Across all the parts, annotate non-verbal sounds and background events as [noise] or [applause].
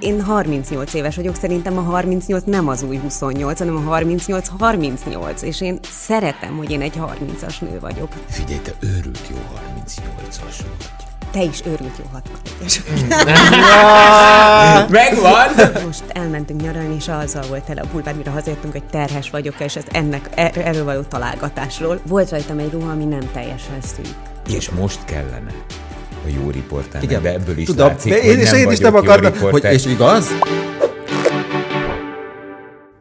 Én 38 éves vagyok, szerintem a 38 nem az új 28, hanem a 38 38, és én szeretem, hogy én egy 30-as nő vagyok. Figyelj, te őrült jó 38-as vagy. Te is őrült jó 61-es. [laughs] Megvan! Most elmentünk nyaralni, és azzal volt el a bulvár, mire hazajöttünk, hogy terhes vagyok, és ez ennek, er, erről való találgatásról. Volt rajtam egy ruha, ami nem teljesen szűk. És most kellene a jó riportál, Igen, de ebből is Tudom, látszik, de hogy én, és nem én is nem akartam, hogy, és igaz?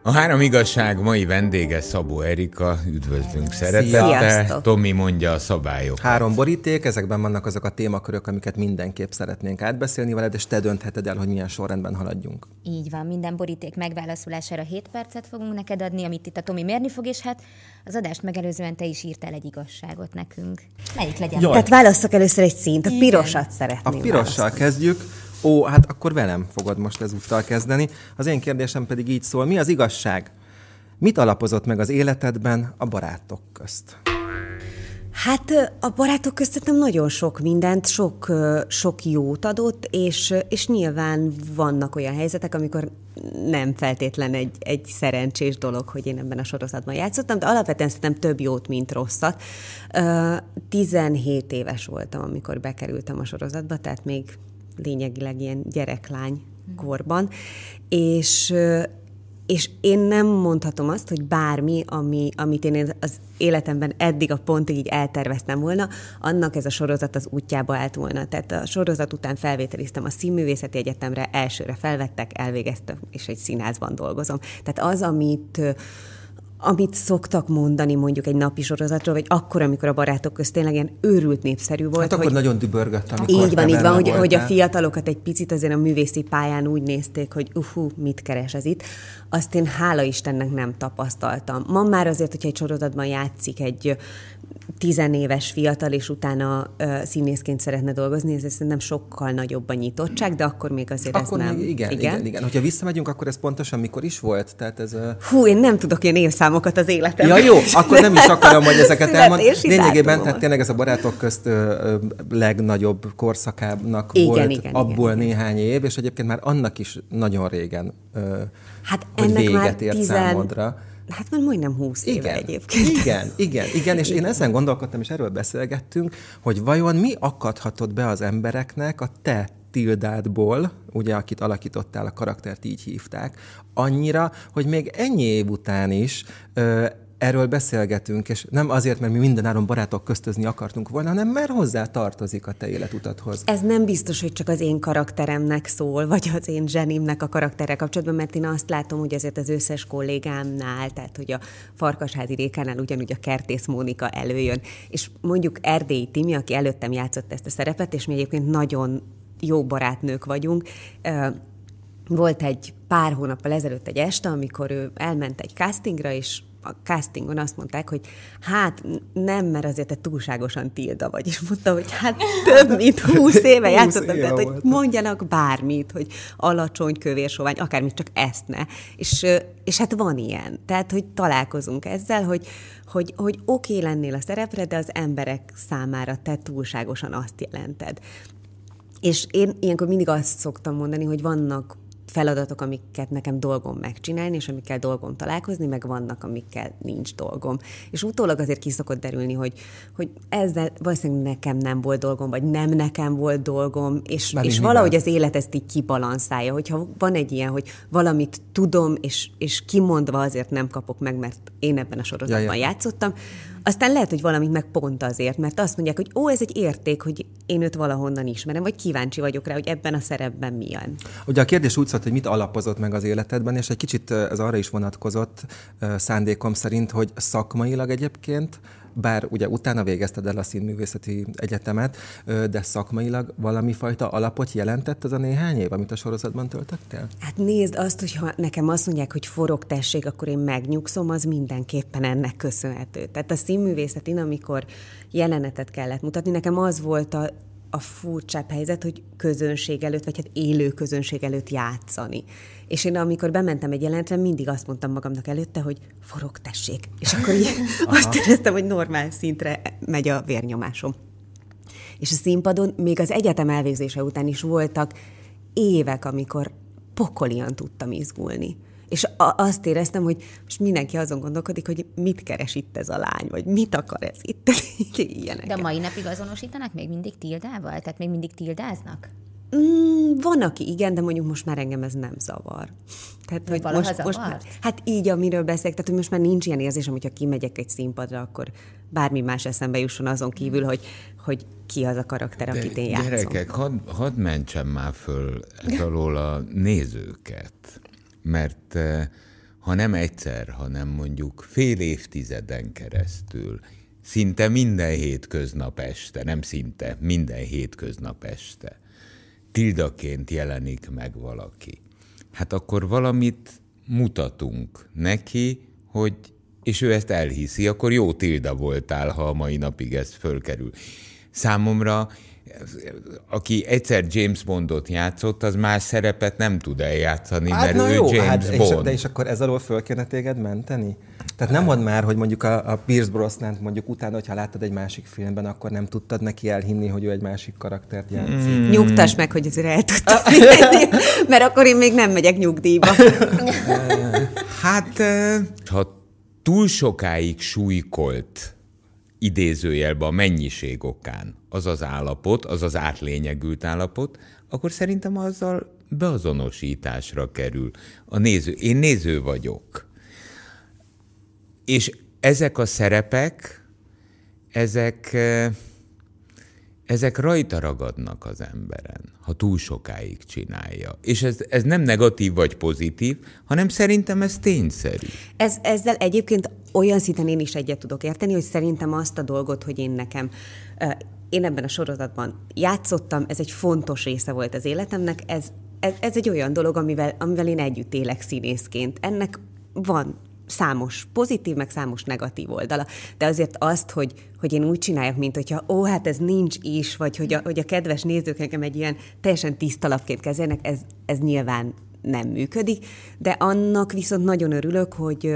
A három igazság mai vendége Szabó Erika, üdvözlünk szeretettel. Tomi mondja a szabályokat. Három boríték, ezekben vannak azok a témakörök, amiket mindenképp szeretnénk átbeszélni veled, és te döntheted el, hogy milyen sorrendben haladjunk. Így van, minden boríték megválaszolására 7 percet fogunk neked adni, amit itt a Tomi mérni fog, és hát az adást megelőzően te is írtál egy igazságot nekünk. Melyik legyen? Jaj. Tehát válasszak először egy színt, a pirosat A szeretném pirossal kezdjük. Ó, hát akkor velem fogod most ezúttal kezdeni. Az én kérdésem pedig így szól. Mi az igazság? Mit alapozott meg az életedben a barátok közt? Hát a barátok szerintem nagyon sok mindent, sok, sok jót adott, és, és nyilván vannak olyan helyzetek, amikor nem feltétlen egy, egy szerencsés dolog, hogy én ebben a sorozatban játszottam, de alapvetően szerintem több jót, mint rosszat. Ö, 17 éves voltam, amikor bekerültem a sorozatba, tehát még lényegileg ilyen gyereklány korban, és és én nem mondhatom azt, hogy bármi, ami, amit én az életemben eddig a pontig így elterveztem volna, annak ez a sorozat az útjába állt volna. Tehát a sorozat után felvételiztem a Színművészeti Egyetemre, elsőre felvettek, elvégeztem, és egy színházban dolgozom. Tehát az, amit amit szoktak mondani mondjuk egy napi sorozatról, vagy akkor, amikor a barátok közt tényleg ilyen őrült népszerű volt, Hát akkor hogy nagyon dübörgött, amikor így van, így van, hogy, hogy a fiatalokat egy picit azért a művészi pályán úgy nézték, hogy uhu, mit keres ez itt. Azt én hála Istennek nem tapasztaltam. Ma már azért, hogyha egy sorozatban játszik egy tizenéves fiatal, és utána uh, színészként szeretne dolgozni, ez szerintem sokkal nagyobb a nyitottság, de akkor még azért Akkor ez nem. még igen, igen, igen, igen. Hogyha visszamegyünk, akkor ez pontosan mikor is volt? Tehát ez... ö, Hú, én nem tudok ilyen évszámokat az életemben. Ja jó, akkor nem is akarom, hogy ezeket [laughs] elmond. Születési Lényegében, tehát tényleg ez a barátok közt ö, legnagyobb korszakának Igen, volt igen, abból igen, néhány év, és egyébként már annak is nagyon régen, ö, Hát hogy ennek véget már ért tizen- számodra. Hát már majdnem húsz éve Igen, egyébként. igen, igen, igen, és én ezen gondolkodtam, és erről beszélgettünk, hogy vajon mi akadhatott be az embereknek a te Tildádból, ugye, akit alakítottál, a karaktert így hívták, annyira, hogy még ennyi év után is ö, erről beszélgetünk, és nem azért, mert mi mindenáron barátok köztözni akartunk volna, hanem mert hozzá tartozik a te életutathoz. Ez nem biztos, hogy csak az én karakteremnek szól, vagy az én zsenimnek a karakterrel kapcsolatban, mert én azt látom, hogy azért az összes kollégámnál, tehát hogy a Farkasházi Rékánál ugyanúgy a Kertész Mónika előjön. És mondjuk Erdélyi Timi, aki előttem játszott ezt a szerepet, és mi egyébként nagyon jó barátnők vagyunk, volt egy pár hónappal ezelőtt egy este, amikor ő elment egy castingra, és a castingon azt mondták, hogy hát nem, mert azért te túlságosan tilda vagy. És mondta, hogy hát több mint húsz éve 20 játszottam, éve tehát hogy mondjanak bármit, hogy alacsony, kövér, sovány, akármit, csak ezt ne. És, és hát van ilyen. Tehát, hogy találkozunk ezzel, hogy, hogy, hogy oké okay lennél a szerepre, de az emberek számára te túlságosan azt jelented. És én ilyenkor mindig azt szoktam mondani, hogy vannak feladatok, amiket nekem dolgom megcsinálni, és amikkel dolgom találkozni, meg vannak, amikkel nincs dolgom. És utólag azért ki szokott derülni, hogy, hogy ezzel valószínűleg nekem nem volt dolgom, vagy nem nekem volt dolgom, és, és mivel? valahogy az élet ezt így kibalanszálja, hogyha van egy ilyen, hogy valamit tudom, és, és kimondva azért nem kapok meg, mert én ebben a sorozatban Ja, ja. játszottam, aztán lehet, hogy valamit meg pont azért, mert azt mondják, hogy ó, ez egy érték, hogy én őt valahonnan ismerem, vagy kíváncsi vagyok rá, hogy ebben a szerepben milyen. Ugye a kérdés úgy szólt, hogy mit alapozott meg az életedben, és egy kicsit ö, ez arra is vonatkozott ö, szándékom szerint, hogy szakmailag egyébként, bár ugye utána végezted el a színművészeti egyetemet, de szakmailag valami fajta alapot jelentett az a néhány év, amit a sorozatban töltöttél? Hát nézd azt, hogy ha nekem azt mondják, hogy forog tessék, akkor én megnyugszom, az mindenképpen ennek köszönhető. Tehát a színművészetin, amikor jelenetet kellett mutatni, nekem az volt a, a furcsább helyzet, hogy közönség előtt, vagy hát élő közönség előtt játszani. És én amikor bementem egy jelenetre, mindig azt mondtam magamnak előtte, hogy forog tessék. És akkor így azt éreztem, hogy normál szintre megy a vérnyomásom. És a színpadon még az egyetem elvégzése után is voltak évek, amikor pokolian tudtam izgulni. És a- azt éreztem, hogy most mindenki azon gondolkodik, hogy mit keres itt ez a lány, vagy mit akar ez itt, [laughs] ilyenek. De a mai napig azonosítanak még mindig tildával? Tehát még mindig tildáznak? Mm, van, aki igen, de mondjuk most már engem ez nem zavar. Tehát, hogy most, most, hát így, amiről beszélek, tehát, hogy most már nincs ilyen érzésem, hogyha kimegyek egy színpadra, akkor bármi más eszembe jusson azon kívül, hogy, hogy ki az a karakter, De akit én játszom. gyerekek, hadd had mentsem már föl ez alól a nézőket, mert eh, ha nem egyszer, hanem mondjuk fél évtizeden keresztül, szinte minden hétköznap este, nem szinte, minden hétköznap este, tildaként jelenik meg valaki. Hát akkor valamit mutatunk neki, hogy és ő ezt elhiszi, akkor jó tilda voltál, ha a mai napig ez fölkerül. Számomra, aki egyszer James Bondot játszott, az más szerepet nem tud eljátszani, Hát mert na ő jó, James hát és, Bond. de és akkor ez alól föl kéne téged menteni? Tehát nem mondd már, hogy mondjuk a, a Pierce brosnan mondjuk utána, hogyha láttad egy másik filmben, akkor nem tudtad neki elhinni, hogy ő egy másik karaktert játszik. Mm. Nyugtass meg, hogy azért el tudtam hinni, mert akkor én még nem megyek nyugdíjba. [laughs] Hát, eh, ha túl sokáig súlykolt idézőjelbe a mennyiség okán az az állapot, az az átlényegült állapot, akkor szerintem azzal beazonosításra kerül a néző. Én néző vagyok. És ezek a szerepek, ezek, eh, ezek rajta ragadnak az emberen, ha túl sokáig csinálja. És ez, ez nem negatív vagy pozitív, hanem szerintem ez tényszerű. Ez, ezzel egyébként olyan szinten én is egyet tudok érteni, hogy szerintem azt a dolgot, hogy én nekem, én ebben a sorozatban játszottam, ez egy fontos része volt az életemnek, ez, ez, ez egy olyan dolog, amivel, amivel én együtt élek színészként. Ennek van számos pozitív, meg számos negatív oldala. De azért azt, hogy, hogy én úgy csináljak, mint hogyha ó, hát ez nincs is, vagy hogy a, hogy a kedves nézők nekem egy ilyen teljesen tiszta lapként kezelnek, ez, ez nyilván nem működik, de annak viszont nagyon örülök, hogy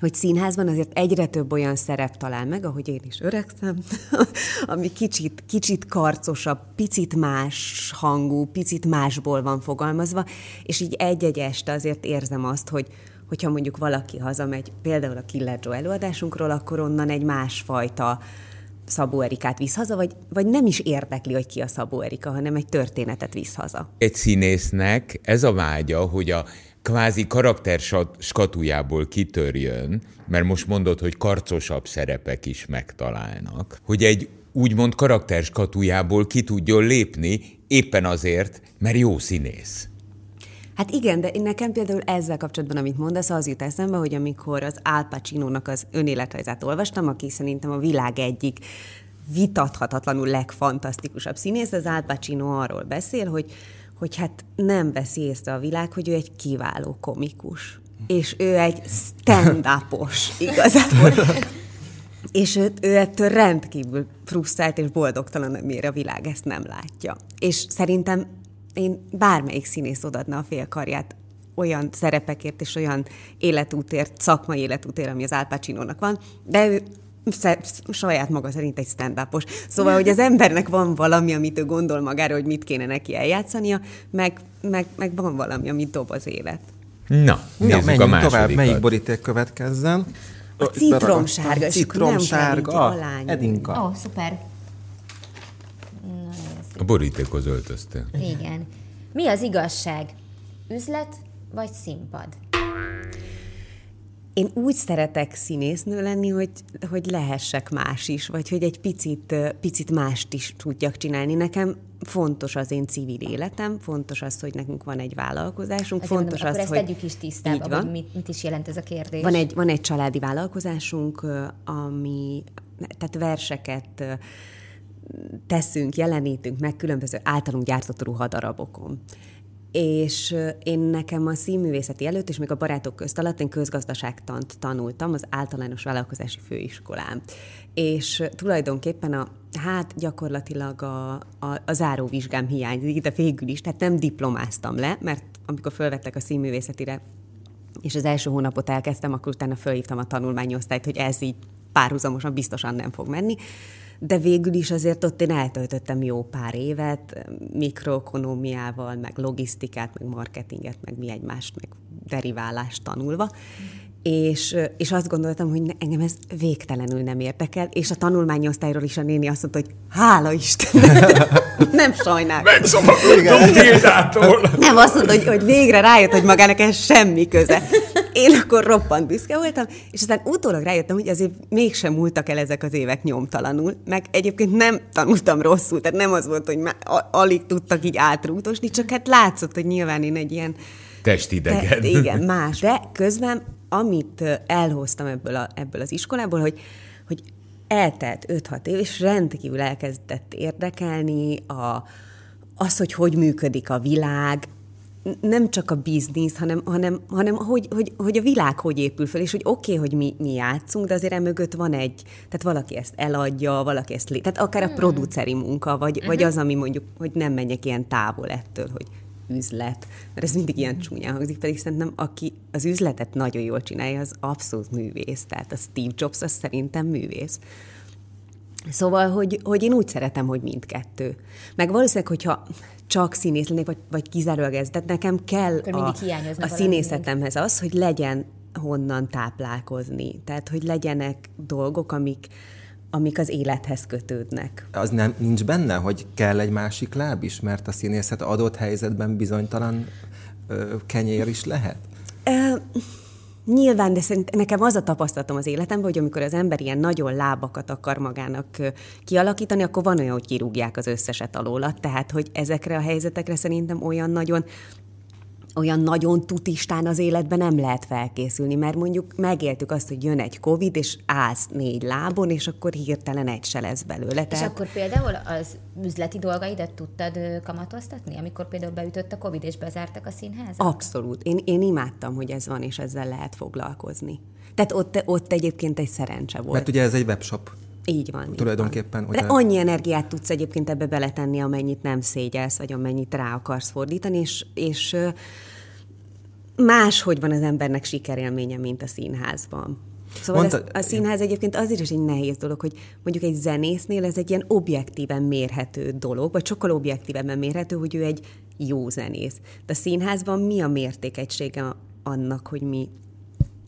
hogy színházban azért egyre több olyan szerep talál meg, ahogy én is öregszem, [laughs] ami kicsit, kicsit karcosabb, picit más hangú, picit másból van fogalmazva, és így egy-egy este azért érzem azt, hogy, hogyha mondjuk valaki hazamegy, például a Killer Joe előadásunkról, akkor onnan egy másfajta Szabó Erikát visz haza, vagy, vagy nem is érdekli, hogy ki a Szabó Erika, hanem egy történetet visz haza. Egy színésznek ez a vágya, hogy a kvázi karakter skatujából kitörjön, mert most mondod, hogy karcosabb szerepek is megtalálnak, hogy egy úgymond karakter skatujából ki tudjon lépni, éppen azért, mert jó színész. Hát igen, de nekem például ezzel kapcsolatban, amit mondasz, az jut eszembe, hogy amikor az Al Pacino-nak az önéletrajzát olvastam, aki szerintem a világ egyik vitathatatlanul legfantasztikusabb színész, az Al Pacino arról beszél, hogy, hogy hát nem veszi észre a világ, hogy ő egy kiváló komikus. És ő egy stand-upos [laughs] igazából. És ő, ő ettől rendkívül frusztrált és boldogtalan, miért a világ ezt nem látja. És szerintem én bármelyik színész odaadna a félkarját olyan szerepekért és olyan életútért, szakmai életútért, ami az Al Pacino-nak van, de ő saját maga szerint egy stand -upos. Szóval, hogy az embernek van valami, amit ő gondol magáról, hogy mit kéne neki eljátszania, meg, meg, meg van valami, amit dob az élet. Na, nézzük a menjünk másodikat. tovább. Melyik boríték következzen? A citromsárga, Citromsárga. alányulni. Edinka. Ó, oh, szuper. A borítékhoz öltöztél. Igen. Mi az igazság? Üzlet vagy színpad? Én úgy szeretek színésznő lenni, hogy, hogy lehessek más is, vagy hogy egy picit, picit mást is tudjak csinálni. Nekem fontos az én civil életem, fontos az, hogy nekünk van egy vállalkozásunk, Azért fontos mondom, az, akkor ezt hogy... tegyük is Így tisztába, van. hogy mit, mit is jelent ez a kérdés. Van egy, van egy családi vállalkozásunk, ami, tehát verseket teszünk, jelenítünk meg különböző általunk gyártott ruhadarabokon. És én nekem a színművészeti előtt, és még a barátok közt alatt én közgazdaságtant tanultam az általános vállalkozási főiskolán. És tulajdonképpen a, hát gyakorlatilag a, a, a záróvizsgám hiányzik, de végül is, tehát nem diplomáztam le, mert amikor fölvettek a színművészetire, és az első hónapot elkezdtem, akkor utána fölhívtam a tanulmányosztályt, hogy ez így párhuzamosan biztosan nem fog menni. De végül is azért ott én eltöltöttem jó pár évet mikroekonómiával, meg logisztikát, meg marketinget, meg mi egymást, meg deriválást tanulva, és, és azt gondoltam, hogy engem ez végtelenül nem érdekel, és a tanulmányosztályról is a néni azt mondta, hogy hála Isten, [laughs] nem sajnál. Megszabadultam Tildától. Nem, azt mondta, hogy, hogy végre rájött, hogy magának ez semmi köze. Én akkor roppant büszke voltam, és aztán utólag rájöttem, hogy azért mégsem múltak el ezek az évek nyomtalanul, meg egyébként nem tanultam rosszul, tehát nem az volt, hogy már alig tudtak így átrútosni, csak hát látszott, hogy nyilván én egy ilyen Testidegen. Te, [laughs] igen, más. De közben, amit elhoztam ebből, a, ebből az iskolából, hogy, hogy eltelt 5-6 év, és rendkívül elkezdett érdekelni a, az, hogy hogy működik a világ, nem csak a biznisz, hanem, hanem, hanem hogy, hogy, hogy a világ hogy épül fel, és hogy oké, okay, hogy mi, mi játszunk, de azért emögött van egy, tehát valaki ezt eladja, valaki ezt, lé... tehát akár a hmm. produceri munka, vagy, uh-huh. vagy az, ami mondjuk, hogy nem menjek ilyen távol ettől, hogy üzlet, mert ez mindig ilyen csúnyán hangzik, pedig szerintem aki az üzletet nagyon jól csinálja, az abszolút művész. Tehát a Steve Jobs az szerintem művész. Szóval, hogy, hogy én úgy szeretem, hogy mindkettő. Meg valószínűleg, hogyha csak színész lennék, vagy, vagy kizárólag ez, de nekem kell a, a színészetemhez az, hogy legyen honnan táplálkozni. Tehát, hogy legyenek dolgok, amik, amik az élethez kötődnek. Az nem nincs benne, hogy kell egy másik láb is, mert a színészet adott helyzetben bizonytalan ö, kenyér is lehet? Ö, nyilván, de szerint nekem az a tapasztalatom az életemben, hogy amikor az ember ilyen nagyon lábakat akar magának kialakítani, akkor van olyan, hogy kirúgják az összeset alóla. Tehát, hogy ezekre a helyzetekre szerintem olyan nagyon olyan nagyon tutistán az életben nem lehet felkészülni, mert mondjuk megéltük azt, hogy jön egy Covid, és állsz négy lábon, és akkor hirtelen egy se lesz belőle. Tehát... És akkor például az üzleti dolgaidat tudtad kamatoztatni, amikor például beütött a Covid, és bezártak a színházat? Abszolút. Én, én imádtam, hogy ez van, és ezzel lehet foglalkozni. Tehát ott, ott egyébként egy szerencse volt. Mert ugye ez egy webshop. Így van. Tulajdonképpen. Így van. De annyi energiát tudsz egyébként ebbe beletenni, amennyit nem szégyelsz, vagy amennyit rá akarsz fordítani, és, és máshogy van az embernek sikerélménye, mint a színházban. Szóval Mondta, ez, a színház egyébként azért is egy nehéz dolog, hogy mondjuk egy zenésznél ez egy ilyen objektíven mérhető dolog, vagy sokkal objektívebben mérhető, hogy ő egy jó zenész. De a színházban mi a mértékegysége annak, hogy mi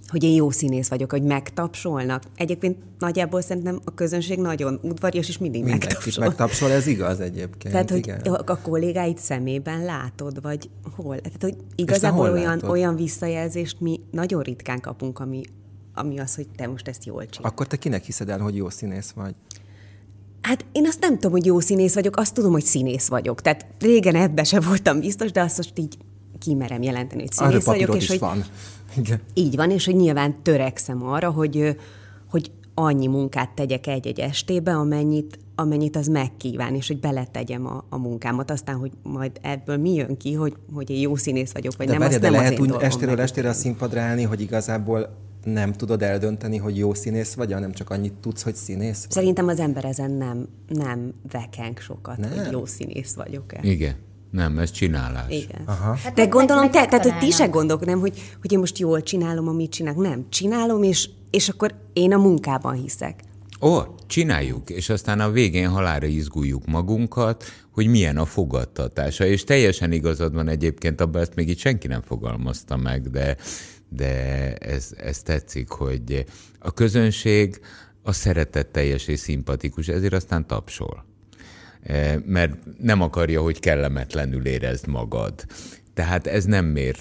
hogy én jó színész vagyok, hogy megtapsolnak. Egyébként nagyjából szerintem a közönség nagyon udvarias, és mindig Mindenki megtapsol. megtapsol, ez igaz egyébként. Tehát, hogy igen. a kollégáid szemében látod, vagy hol? Tehát, hogy igazából olyan, olyan visszajelzést mi nagyon ritkán kapunk, ami, ami az, hogy te most ezt jól csinálod. Akkor te kinek hiszed el, hogy jó színész vagy? Hát én azt nem tudom, hogy jó színész vagyok, azt tudom, hogy színész vagyok. Tehát régen ebbe se voltam biztos, de azt most így kimerem jelenteni, hogy színész vagyok. És hogy van. Igen. Így van, és hogy nyilván törekszem arra, hogy, hogy annyi munkát tegyek egy-egy estébe, amennyit, amennyit az megkíván, és hogy beletegyem a, a munkámat. Aztán, hogy majd ebből mi jön ki, hogy, hogy én jó színész vagyok, vagy de nem, várja, azt de nem lehet úgy estéről estére a színpadra állni, hogy igazából nem tudod eldönteni, hogy jó színész vagy, hanem csak annyit tudsz, hogy színész vagy? Szerintem az ember ezen nem, nem vekeng sokat, nem. hogy jó színész vagyok-e. Igen. Nem, ez csinálás. Igen. Aha. Hát De gondolom, te, tehát, hogy ti se gondolok, nem, hogy, hogy én most jól csinálom, amit csinálok. Nem, csinálom, és, és akkor én a munkában hiszek. Ó, csináljuk, és aztán a végén halára izguljuk magunkat, hogy milyen a fogadtatása. És teljesen igazad van egyébként, abban ezt még itt senki nem fogalmazta meg, de, de ez, ez tetszik, hogy a közönség a szeretetteljes és szimpatikus, ezért aztán tapsol. Eh, mert nem akarja, hogy kellemetlenül érezd magad. Tehát ez nem mér,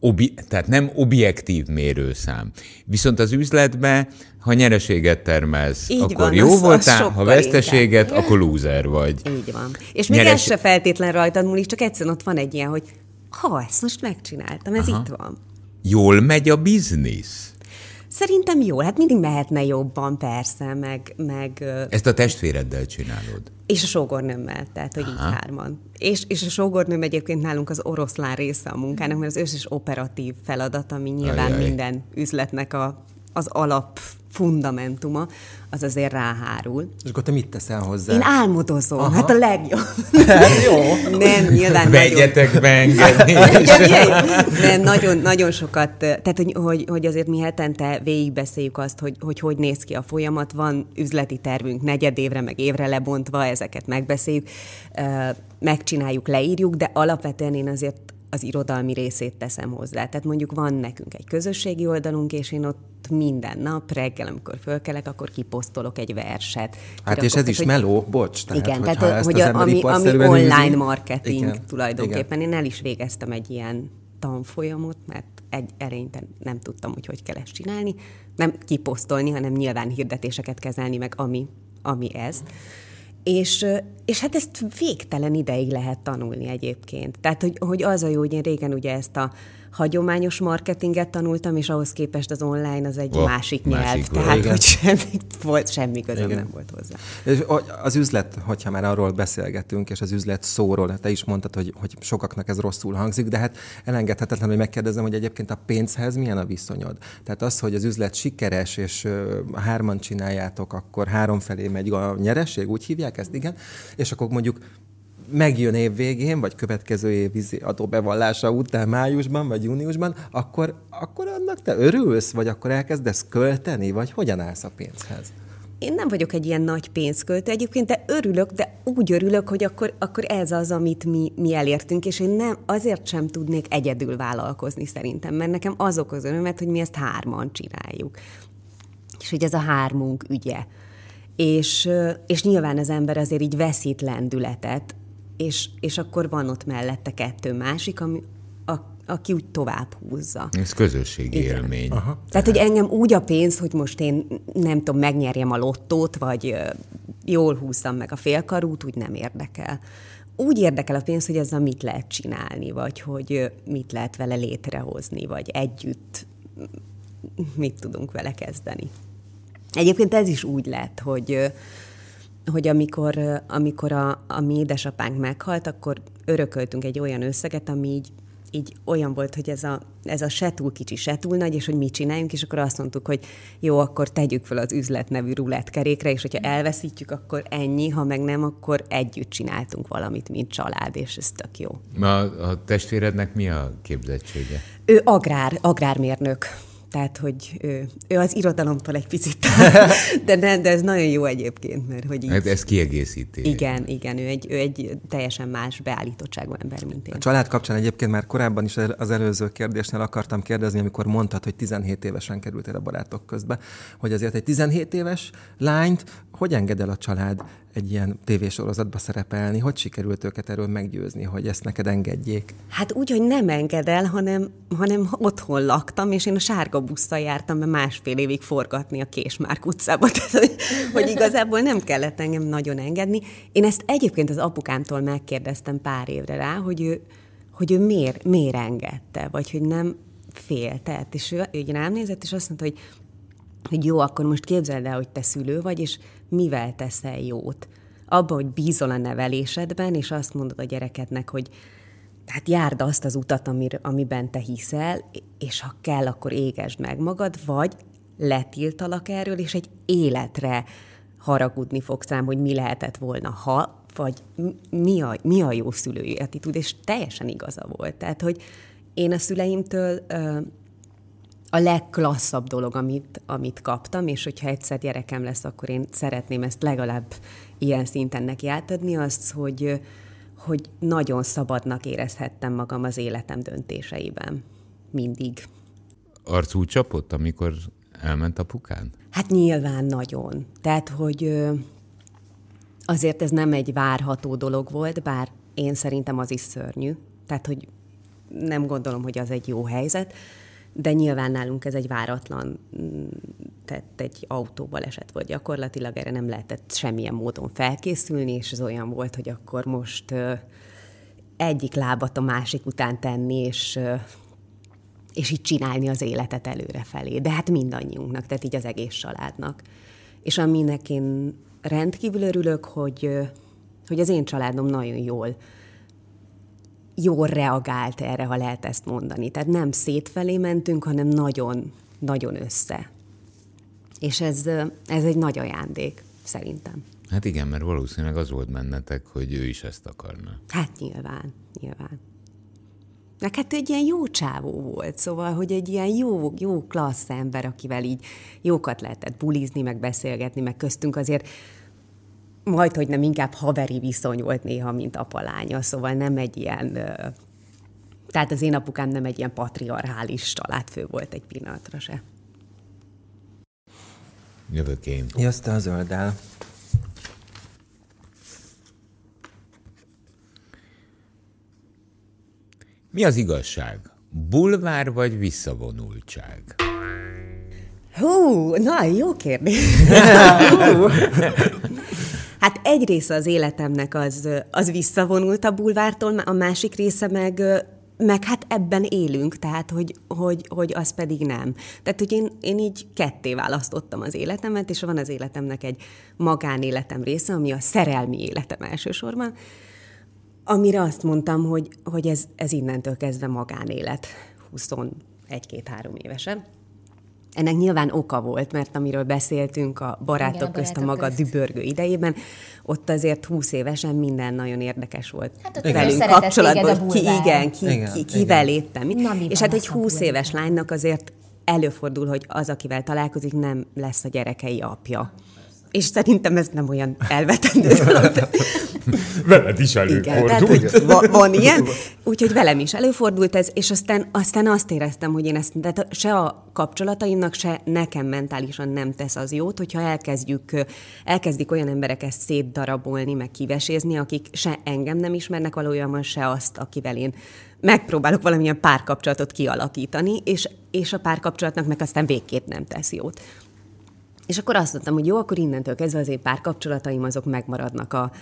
obi, tehát nem objektív mérőszám. Viszont az üzletben, ha nyereséget termelsz, Így akkor van, jó az, voltál, az ha veszteséget, inkább. akkor loser vagy. Így van. És még Nyeres... ez se feltétlen rajtad múlik, csak egyszerűen ott van egy ilyen, hogy ha ezt most megcsináltam, ez Aha. itt van. Jól megy a biznisz? Szerintem jó, hát mindig mehetne jobban, persze, meg... meg Ezt a testvéreddel csinálod? És a sógornőmmel, tehát, hogy Aha. így hárman. És, és a sógornőm egyébként nálunk az oroszlán része a munkának, mert az összes operatív feladat, ami nyilván Ajaj. minden üzletnek a az alap fundamentuma, az azért ráhárul. És akkor te mit teszel hozzá? Én álmodozom, Aha. hát a legjobb. Hát jó. Nem, nyilván Vegyetek be engedni. Nem, nagyon, nagyon sokat, tehát hogy, hogy, hogy azért mi hetente végigbeszéljük azt, hogy, hogy hogy néz ki a folyamat, van üzleti tervünk negyed évre, meg évre lebontva, ezeket megbeszéljük, megcsináljuk, leírjuk, de alapvetően én azért az irodalmi részét teszem hozzá. Tehát mondjuk van nekünk egy közösségi oldalunk, és én ott minden nap reggel, amikor fölkelek, akkor kiposztolok egy verset. Hát és ez is hogy, meló, bocs. Tehát, igen, tehát hogy a, ami, ami online marketing igen, tulajdonképpen. Igen. Én el is végeztem egy ilyen tanfolyamot, mert egy erényt nem tudtam, hogy hogy kell ezt csinálni. Nem kiposztolni, hanem nyilván hirdetéseket kezelni, meg ami, ami ez. És, és hát ezt végtelen ideig lehet tanulni egyébként. Tehát, hogy, hogy az a jó, hogy én régen ugye ezt a hagyományos marketinget tanultam, és ahhoz képest az online az egy oh, másik nyelv. Másik tehát, igen. hogy semmi, volt, semmi közöm igen. nem volt hozzá. És az üzlet, hogyha már arról beszélgetünk, és az üzlet szóról, te is mondtad, hogy, hogy sokaknak ez rosszul hangzik, de hát elengedhetetlen, hogy megkérdezem, hogy egyébként a pénzhez milyen a viszonyod. Tehát az, hogy az üzlet sikeres, és hárman csináljátok, akkor három felé megy a nyereség, úgy hívják ezt, igen, és akkor mondjuk megjön év végén, vagy következő év adóbevallása után májusban, vagy júniusban, akkor, akkor annak te örülsz, vagy akkor elkezdesz költeni, vagy hogyan állsz a pénzhez? Én nem vagyok egy ilyen nagy pénzköltő egyébként, de örülök, de úgy örülök, hogy akkor, akkor ez az, amit mi, mi elértünk, és én nem, azért sem tudnék egyedül vállalkozni szerintem, mert nekem az örömet, hogy mi ezt hárman csináljuk. És hogy ez a hármunk ügye. És, és nyilván az ember azért így veszít lendületet, és, és akkor van ott mellette kettő másik, ami, a, aki úgy tovább húzza. Ez közösségi Igen. élmény. Aha. Tehát, hogy engem úgy a pénz, hogy most én nem tudom, megnyerjem a lottót, vagy jól húzzam meg a félkarút, úgy nem érdekel. Úgy érdekel a pénz, hogy ezzel mit lehet csinálni, vagy hogy mit lehet vele létrehozni, vagy együtt mit tudunk vele kezdeni. Egyébként ez is úgy lett, hogy hogy amikor, amikor a, a mi édesapánk meghalt, akkor örököltünk egy olyan összeget, ami így, így olyan volt, hogy ez a, ez a se túl kicsi, se túl nagy, és hogy mit csináljunk, és akkor azt mondtuk, hogy jó, akkor tegyük fel az üzlet nevű rulettkerékre, és hogyha elveszítjük, akkor ennyi, ha meg nem, akkor együtt csináltunk valamit, mint család, és ez tök jó. A, a testvérednek mi a képzettsége? Ő agrár, agrármérnök tehát hogy ő, ő az irodalomtól egy picit, [laughs] de, de, de ez nagyon jó egyébként, mert hogy így... Hát ez kiegészíti. Igen, igen, ő egy, ő egy teljesen más beállítottságú ember, mint én. A család kapcsán egyébként már korábban is az előző kérdésnél akartam kérdezni, amikor mondtad, hogy 17 évesen kerültél a barátok közbe, hogy azért egy 17 éves lányt hogy enged el a család egy ilyen tévésorozatba szerepelni? Hogy sikerült őket erről meggyőzni, hogy ezt neked engedjék? Hát úgy, hogy nem enged el, hanem, hanem otthon laktam, és én a sárga busszal jártam be másfél évig forgatni a Késmárk utcába, [laughs] tehát, hogy, hogy igazából nem kellett engem nagyon engedni. Én ezt egyébként az apukámtól megkérdeztem pár évre rá, hogy ő, hogy ő miért, miért engedte, vagy hogy nem féltett. És ő, ő rám nézett, és azt mondta, hogy hogy jó, akkor most képzeld el, hogy te szülő vagy, és mivel teszel jót. Abba, hogy bízol a nevelésedben, és azt mondod a gyerekednek, hogy hát járd azt az utat, amir, amiben te hiszel, és ha kell, akkor égesd meg magad, vagy letiltalak erről, és egy életre haragudni fogsz rám, hogy mi lehetett volna, ha, vagy mi a, mi a jó szülői attitúd, és teljesen igaza volt. Tehát, hogy én a szüleimtől a legklasszabb dolog, amit, amit kaptam, és hogyha egyszer gyerekem lesz, akkor én szeretném ezt legalább ilyen szinten neki átadni, azt, hogy, hogy nagyon szabadnak érezhettem magam az életem döntéseiben. Mindig. Arcú csapott, amikor elment apukán? Hát nyilván nagyon. Tehát, hogy azért ez nem egy várható dolog volt, bár én szerintem az is szörnyű. Tehát, hogy nem gondolom, hogy az egy jó helyzet, de nyilván nálunk ez egy váratlan, mm, tehát egy autóbaleset volt gyakorlatilag, erre nem lehetett semmilyen módon felkészülni, és ez olyan volt, hogy akkor most egyik lábat a másik után tenni, és, és így csinálni az életet előre felé. De hát mindannyiunknak, tehát így az egész családnak. És aminek én rendkívül örülök, hogy, hogy az én családom nagyon jól jól reagált erre, ha lehet ezt mondani. Tehát nem szétfelé mentünk, hanem nagyon, nagyon össze. És ez, ez egy nagy ajándék, szerintem. Hát igen, mert valószínűleg az volt bennetek, hogy ő is ezt akarna. Hát nyilván, nyilván. Neked egy ilyen jó csávó volt, szóval, hogy egy ilyen jó, jó klassz ember, akivel így jókat lehetett bulizni, meg beszélgetni, meg köztünk azért majd, hogy nem inkább haveri viszony volt néha, mint apalánya, szóval nem egy ilyen, tehát az én apukám nem egy ilyen patriarchális családfő volt egy pillanatra se. Jövök én. Jössz te a zölddel. Mi az igazság? Bulvár vagy visszavonultság? Hú, na, jó kérdés. [laughs] Hú. Hát egy része az életemnek az, az visszavonult a bulvártól, a másik része meg meg hát ebben élünk, tehát hogy, hogy, hogy az pedig nem. Tehát, hogy én, én így ketté választottam az életemet, és van az életemnek egy magánéletem része, ami a szerelmi életem elsősorban, amire azt mondtam, hogy, hogy ez, ez innentől kezdve magánélet, 21-2-3 évesen. Ennek nyilván oka volt, mert amiről beszéltünk a barátok igen, a közt a maga közt. dübörgő idejében, ott azért 20 évesen minden nagyon érdekes volt hát ott velünk kapcsolatban, hogy ki, igen, ki, igen, ki, kivel léptem. És hát egy 20 éves lánynak azért előfordul, hogy az, akivel találkozik, nem lesz a gyerekei apja és szerintem ez nem olyan elvetendő [laughs] Veled is előfordult. Igen, tehát, hogy van ilyen, úgyhogy velem is előfordult ez, és aztán, aztán azt éreztem, hogy én ezt, tehát se a kapcsolataimnak, se nekem mentálisan nem tesz az jót, hogyha elkezdjük, elkezdik olyan emberek ezt szétdarabolni, meg kivesézni, akik se engem nem ismernek valójában, se azt, akivel én megpróbálok valamilyen párkapcsolatot kialakítani, és, és a párkapcsolatnak meg aztán végképp nem tesz jót. És akkor azt mondtam, hogy jó, akkor innentől kezdve az én párkapcsolataim azok megmaradnak a,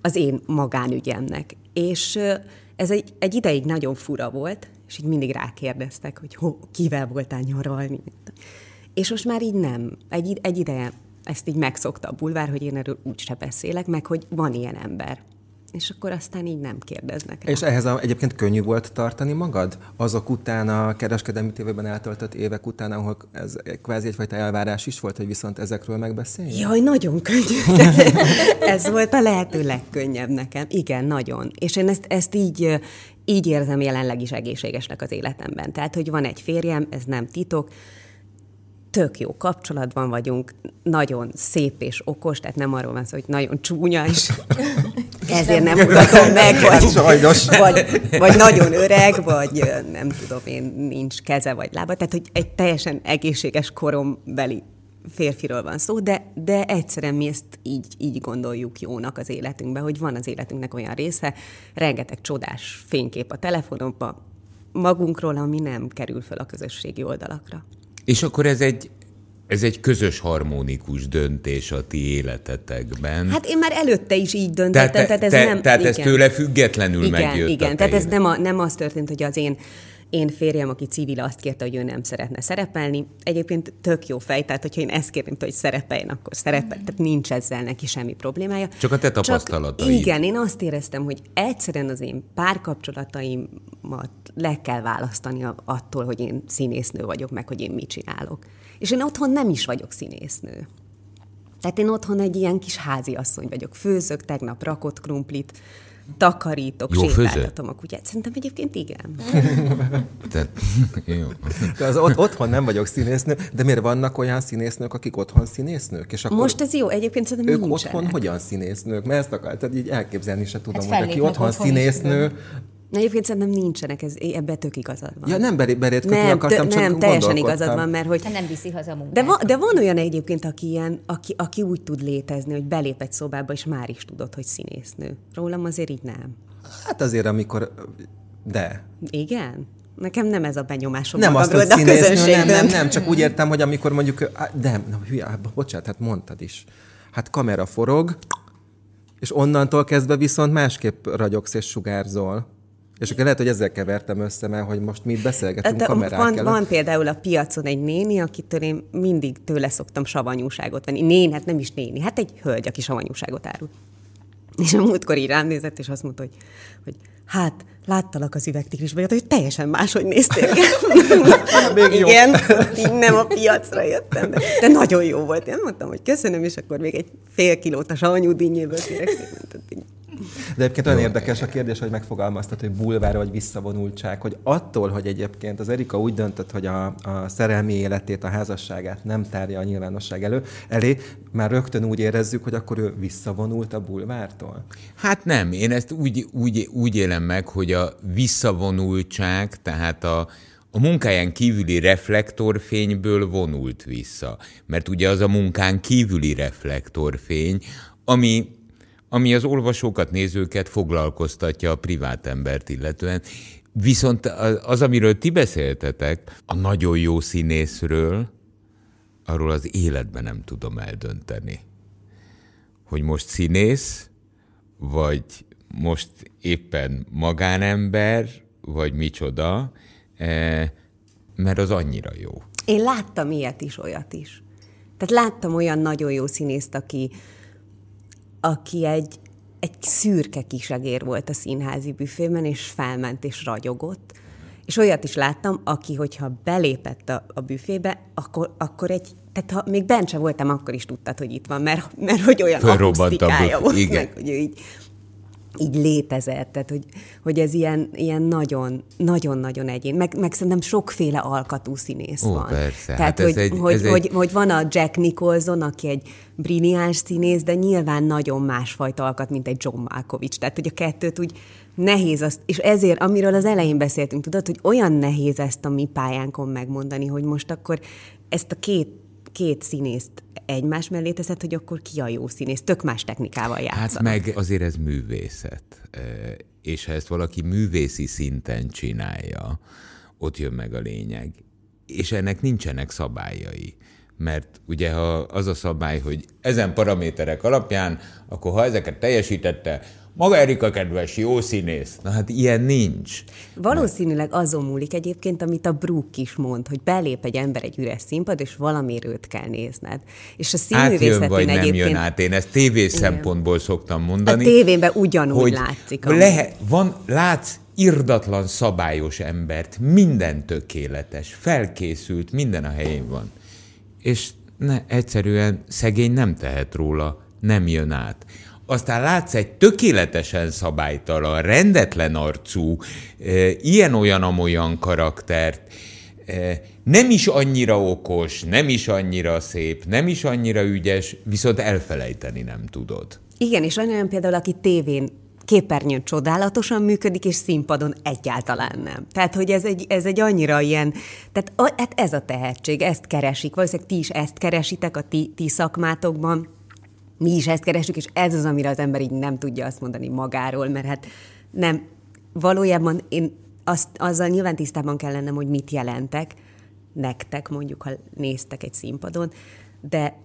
az én magánügyemnek. És ez egy, egy ideig nagyon fura volt, és így mindig rákérdeztek, hogy ho, kivel voltál nyaralni. És most már így nem. Egy, egy ideje ezt így megszokta a bulvár, hogy én erről úgyse beszélek, meg hogy van ilyen ember és akkor aztán így nem kérdeznek rá. És ehhez a, egyébként könnyű volt tartani magad? Azok után, a kereskedelmi tévében eltöltött évek után, ahol ez kvázi egyfajta elvárás is volt, hogy viszont ezekről megbeszélj? Jaj, nagyon könnyű. [laughs] ez volt a lehető legkönnyebb nekem. Igen, nagyon. És én ezt, ezt így, így érzem jelenleg is egészségesnek az életemben. Tehát, hogy van egy férjem, ez nem titok, tök jó kapcsolatban vagyunk, nagyon szép és okos, tehát nem arról van szó, hogy nagyon csúnya, és [laughs] ezért nem mutatom meg, vagy, Sajnos. vagy, vagy nagyon öreg, vagy nem tudom én, nincs keze vagy lába. Tehát, hogy egy teljesen egészséges korombeli férfiról van szó, de, de egyszerűen mi ezt így, így gondoljuk jónak az életünkben, hogy van az életünknek olyan része, rengeteg csodás fénykép a telefonomban, magunkról, ami nem kerül föl a közösségi oldalakra. És akkor ez egy, ez egy közös harmonikus döntés a ti életetekben. Hát én már előtte is így döntöttem, tehát, tehát ez te, nem... Tehát igen. ez tőle függetlenül igen, megjött Igen, tehát ez nem, a, nem az történt, hogy az én én férjem, aki civil, azt kérte, hogy ő nem szeretne szerepelni. Egyébként tök jó fej, tehát hogyha én ezt kérném, hogy szerepeljen, akkor szerepel. Tehát nincs ezzel neki semmi problémája. Csak a te tapasztalataid. Csak, igen, én azt éreztem, hogy egyszerűen az én párkapcsolataimat le kell választani attól, hogy én színésznő vagyok, meg hogy én mit csinálok. És én otthon nem is vagyok színésznő. Tehát én otthon egy ilyen kis háziasszony vagyok. Főzök, tegnap rakott krumplit, takarítok, jó sétáltatom a kutyát. Szerintem egyébként igen. [laughs] Te, [laughs] jó. De az ot- otthon nem vagyok színésznő, de miért vannak olyan színésznők, akik otthon színésznők? És akkor Most ez jó, egyébként szerintem Ők nincsenek. otthon hogyan színésznők? Mert ezt akartad így elképzelni se tudom, hát hogy aki otthon, otthon színésznő, Na egyébként szerintem nincsenek, ez, ebbe tök igazad van. Ja, nem belé, belét nem, akartam, csak Nem, teljesen igazad van, mert hogy... Te nem viszi haza a De van, de van olyan egyébként, aki, ilyen, aki, aki úgy tud létezni, hogy belép egy szobába, és már is tudod, hogy színésznő. Rólam azért így nem. Hát azért, amikor... De. Igen? Nekem nem ez a benyomásom nem azt, hogy színésznő, nem, nem, nem, csak úgy értem, hogy amikor mondjuk, de, na, hülye, bocsánat, hát mondtad is. Hát kamera forog, és onnantól kezdve viszont másképp ragyogsz és sugárzol. És akkor lehet, hogy ezzel kevertem össze, mert hogy most mi beszélgetünk De kamerák van, van például a piacon egy néni, akitől én mindig tőle szoktam savanyúságot venni. Nén, hát nem is néni, hát egy hölgy, aki savanyúságot árul. És a múltkor így rám nézett, és azt mondta, hogy, hogy hát láttalak az üvegtigrisbe, hogy teljesen máshogy néztél. [laughs] Még. Igen, így nem a piacra jöttem, de, de nagyon jó volt. Én mondtam, hogy köszönöm, és akkor még egy fél kilót a savanyú dinnyéből kérek szépen. De egyébként olyan érdekes a kérdés, hogy megfogalmaztat, hogy bulvár vagy visszavonultság, hogy attól, hogy egyébként az Erika úgy döntött, hogy a, a szerelmi életét, a házasságát nem tárja a nyilvánosság elő, elé, már rögtön úgy érezzük, hogy akkor ő visszavonult a bulvártól. Hát nem, én ezt úgy, úgy, úgy élem meg, hogy a visszavonultság, tehát a, a munkáján kívüli reflektorfényből vonult vissza. Mert ugye az a munkán kívüli reflektorfény, ami ami az olvasókat, nézőket foglalkoztatja a privát embert illetően. Viszont az, amiről ti beszéltetek, a nagyon jó színészről, arról az életben nem tudom eldönteni. Hogy most színész, vagy most éppen magánember, vagy micsoda, eh, mert az annyira jó. Én láttam ilyet is, olyat is. Tehát láttam olyan nagyon jó színészt, aki, aki egy, egy szürke kisegér volt a színházi büfében, és felment és ragyogott. És olyat is láttam, aki, hogyha belépett a, a büfébe, akkor, akkor egy, tehát ha még bent sem voltam, akkor is tudtad, hogy itt van, mert, mert hogy olyan akusztikája volt igen. meg, hogy ő így, így létezett, tehát hogy, hogy ez ilyen, ilyen nagyon, nagyon-nagyon egyén. Meg, meg szerintem sokféle alkatú színész Ó, van. persze. Tehát, Hát hogy, egy- hogy, egy- hogy, hogy van a Jack Nicholson, aki egy brilliáns színész, de nyilván nagyon másfajta alkat, mint egy John Malkovich. Tehát, hogy a kettőt úgy nehéz azt, és ezért, amiről az elején beszéltünk, tudod, hogy olyan nehéz ezt a mi pályánkon megmondani, hogy most akkor ezt a két, két színészt egymás mellé teszed, hogy akkor ki a jó színész, tök más technikával játszanak. Hát meg azért ez művészet. És ha ezt valaki művészi szinten csinálja, ott jön meg a lényeg. És ennek nincsenek szabályai. Mert ugye ha az a szabály, hogy ezen paraméterek alapján, akkor ha ezeket teljesítette, maga Erika kedves, jó színész. Na hát ilyen nincs. Valószínűleg azon múlik egyébként, amit a Brooke is mond, hogy belép egy ember egy üres színpad, és valamiért őt kell nézned. És a Átjön színművészetén vagy nem egyébként... jön át. Én ezt tévés szempontból szoktam mondani. A tévében ugyanúgy látszik, amúgy. Lehet, van, látsz irdatlan szabályos embert, minden tökéletes, felkészült, minden a helyén van. És ne, egyszerűen szegény nem tehet róla, nem jön át. Aztán látsz egy tökéletesen szabálytalan, rendetlen arcú, ilyen-olyan-amolyan karaktert, nem is annyira okos, nem is annyira szép, nem is annyira ügyes, viszont elfelejteni nem tudod. Igen, és van olyan például, aki tévén képernyőn csodálatosan működik, és színpadon egyáltalán nem. Tehát, hogy ez egy, ez egy annyira ilyen, tehát a, hát ez a tehetség, ezt keresik. Valószínűleg ti is ezt keresitek a ti, ti szakmátokban, mi is ezt keresünk, és ez az, amire az ember így nem tudja azt mondani magáról, mert hát nem, valójában én azt, azzal nyilván tisztában kell lennem, hogy mit jelentek nektek, mondjuk, ha néztek egy színpadon, de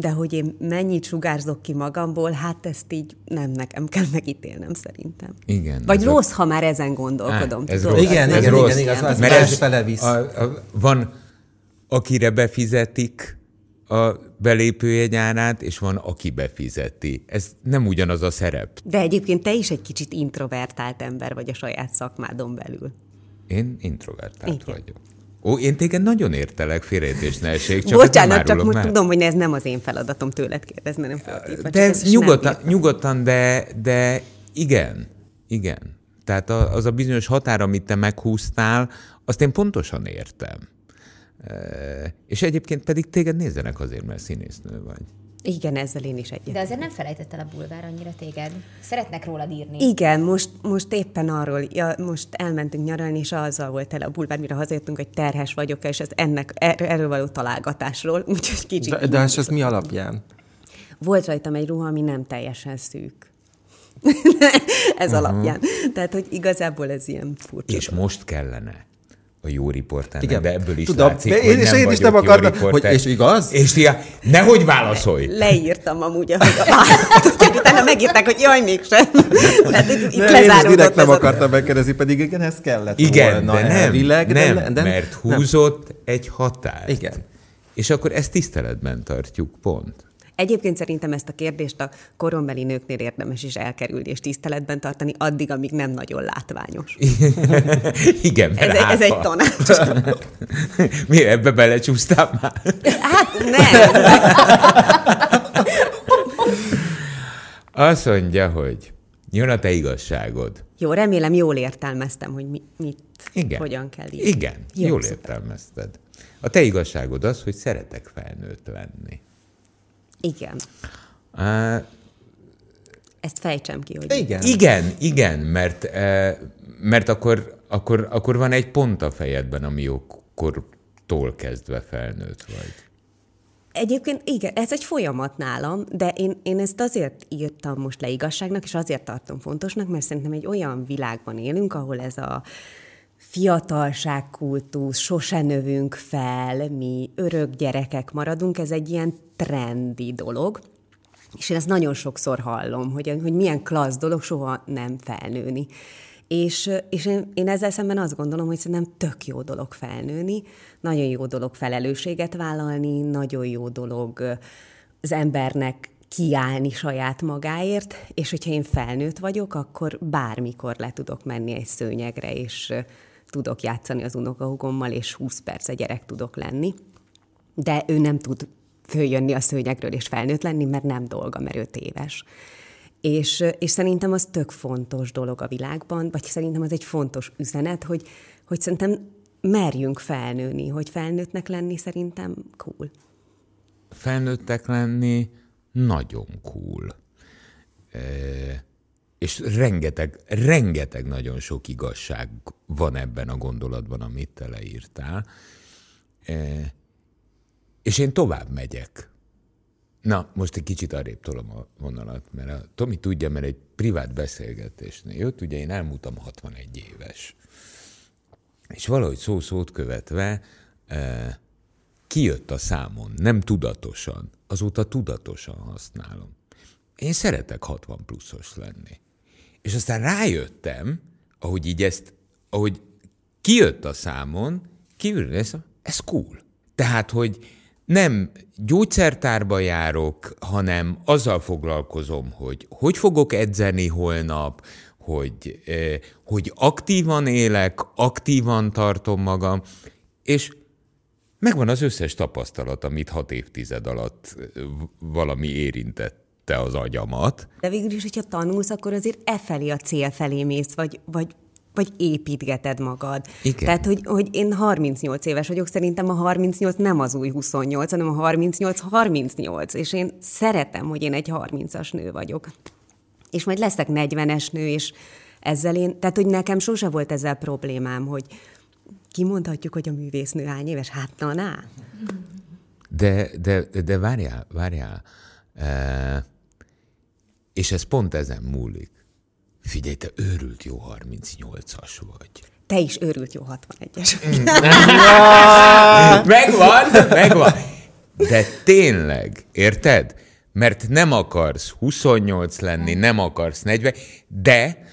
de hogy én mennyit sugárzok ki magamból, hát ezt így nem nekem kell megítélnem szerintem. Igen, Vagy ez a- rossz, ha már ezen gondolkodom. Á, ez tudod? rossz. Igen, ez igen, rossz. igen, igaz, az Mert ez fele visz. A, a, van, akire befizetik a belépőjegy árát, és van, aki befizeti. Ez nem ugyanaz a szerep. De egyébként te is egy kicsit introvertált ember vagy a saját szakmádon belül. Én introvertált Igen. vagyok. Ó, én téged nagyon értelek, félrejtés ne essék, csak Bocsánat, csak most tudom, hogy ez nem az én feladatom tőled kérdezni, nem csak De most nyugodtan, nyugodtan de, de igen, igen. Tehát az a bizonyos határ, amit te meghúztál, azt én pontosan értem. És egyébként pedig téged nézzenek azért, mert színésznő vagy. Igen, ezzel én is egyet. De azért nem felejtett el a bulvár annyira téged. Szeretnek rólad írni. Igen, most, most éppen arról, ja, most elmentünk nyaralni, és azzal volt el a bulvár, mire hazajöttünk, hogy terhes vagyok, és ez ennek, er, erről való találgatásról, [laughs] úgyhogy kicsit. De, de ez mi alapján? Volt rajtam egy ruha, ami nem teljesen szűk. [laughs] ez uh-huh. alapján. Tehát, hogy igazából ez ilyen furcsa. És most kellene a jó riporternek, Igen. de ebből is Tudom, látszik, de hogy én- és nem én is nem akartam, hogy és igaz? És ti, nehogy válaszolj! Leírtam amúgy, ahogy a utána megírták, hogy jaj, mégsem. Tehát itt, itt Nem, én is direkt nem akartam megkérdezni, pedig igen, ez kellett Igen, volna de nem, elvileg, nem, de, de, mert nem. húzott egy határt. Igen. És akkor ezt tiszteletben tartjuk, pont. Egyébként szerintem ezt a kérdést a korombeli nőknél érdemes is elkerülni és tiszteletben tartani, addig, amíg nem nagyon látványos. [laughs] Igen, Ez, egy- ez egy tanács. [laughs] Mi ebbe belecsúsztál már? Hát nem. [laughs] Azt mondja, hogy jön a te igazságod. Jó, remélem jól értelmeztem, hogy mi, mit, Igen. hogyan kell írni. Igen, Jó, jól szuper. értelmezted. A te igazságod az, hogy szeretek felnőtt lenni. Igen. Á, Ezt fejtsem ki, hogy Igen. Igen, igen, mert, eh, mert akkor, akkor, akkor van egy pont a fejedben, ami jókortól kezdve felnőtt vagy. Egyébként igen, ez egy folyamat nálam, de én, én ezt azért írtam most le igazságnak, és azért tartom fontosnak, mert szerintem egy olyan világban élünk, ahol ez a fiatalságkultusz, sose növünk fel, mi örök gyerekek maradunk, ez egy ilyen trendi dolog, és én ezt nagyon sokszor hallom, hogy, hogy milyen klassz dolog soha nem felnőni. És, és én, én ezzel szemben azt gondolom, hogy szerintem tök jó dolog felnőni, nagyon jó dolog felelősséget vállalni, nagyon jó dolog az embernek kiállni saját magáért, és hogyha én felnőtt vagyok, akkor bármikor le tudok menni egy szőnyegre, és tudok játszani az unokahugommal, és 20 perc gyerek tudok lenni de ő nem tud följönni a szőnyegről és felnőtt lenni, mert nem dolga, mert öt éves. És, és szerintem az tök fontos dolog a világban, vagy szerintem az egy fontos üzenet, hogy, hogy szerintem merjünk felnőni, hogy felnőttnek lenni szerintem cool. Felnőttek lenni nagyon cool. E, és rengeteg, rengeteg nagyon sok igazság van ebben a gondolatban, amit te leírtál. E, és én tovább megyek. Na, most egy kicsit arrébb tolom a vonalat, mert a Tomi tudja, mert egy privát beszélgetésnél jött, ugye én elmúltam 61 éves. És valahogy szó-szót követve eh, kijött a számon, nem tudatosan, azóta tudatosan használom. Én szeretek 60 pluszos lenni. És aztán rájöttem, ahogy így ezt, ahogy kijött a számon, kívül, ez, ez cool. Tehát, hogy nem gyógyszertárba járok, hanem azzal foglalkozom, hogy hogy fogok edzeni holnap, hogy, hogy aktívan élek, aktívan tartom magam, és megvan az összes tapasztalat, amit hat évtized alatt valami érintette az agyamat. De végül is, hogyha tanulsz, akkor azért e felé a cél felé mész, vagy, vagy, vagy építgeted magad. Igen. Tehát, hogy, hogy én 38 éves vagyok, szerintem a 38 nem az új 28, hanem a 38-38, és én szeretem, hogy én egy 30-as nő vagyok. És majd leszek 40-es nő, és ezzel én, tehát, hogy nekem sose volt ezzel problémám, hogy kimondhatjuk, hogy a művésznő hány éves? Hát na, na. De, de, de várjál, várjál. E, és ez pont ezen múlik. Figyelj, te őrült jó 38-as vagy. Te is őrült jó 61-es. [laughs] Megvan, megvan. De tényleg, érted? Mert nem akarsz 28 lenni, nem akarsz 40, de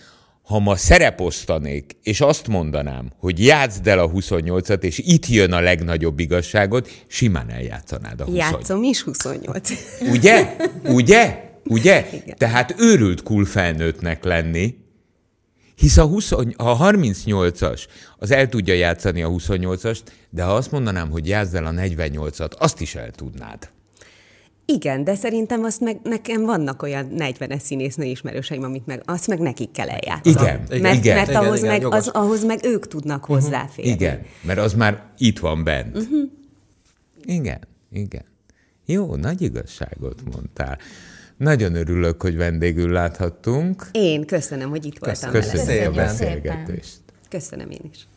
ha ma szereposztanék, és azt mondanám, hogy játszd el a 28-at, és itt jön a legnagyobb igazságot, simán eljátszanád a 28 Játszom is 28. Ugye? Ugye? Ugye? Igen. Tehát őrült cool felnőttnek lenni, hisz a, 20, a 38-as az el tudja játszani a 28-ast, de ha azt mondanám, hogy játszd el a 48-at, azt is el tudnád. Igen, de szerintem azt meg nekem vannak olyan 40-es színésznő ismerőseim, amit meg, azt meg nekik kell eljátszani. Igen, mert, igen. mert Igen, ahhoz, igen, meg, jogos. az, ahhoz meg ők tudnak hozzáférni. Igen, mert az már itt van bent. Uh-huh. Igen, igen. Jó, nagy igazságot mondtál. Nagyon örülök, hogy vendégül láthattunk. Én köszönöm, hogy itt voltam Köszönjük veletek. a Szépen. beszélgetést. Köszönöm én is.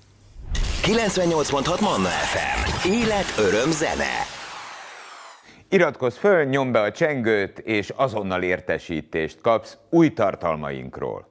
98.6 Manna FM. Élet, öröm, zene. Iratkozz föl, nyomd be a csengőt, és azonnal értesítést kapsz új tartalmainkról.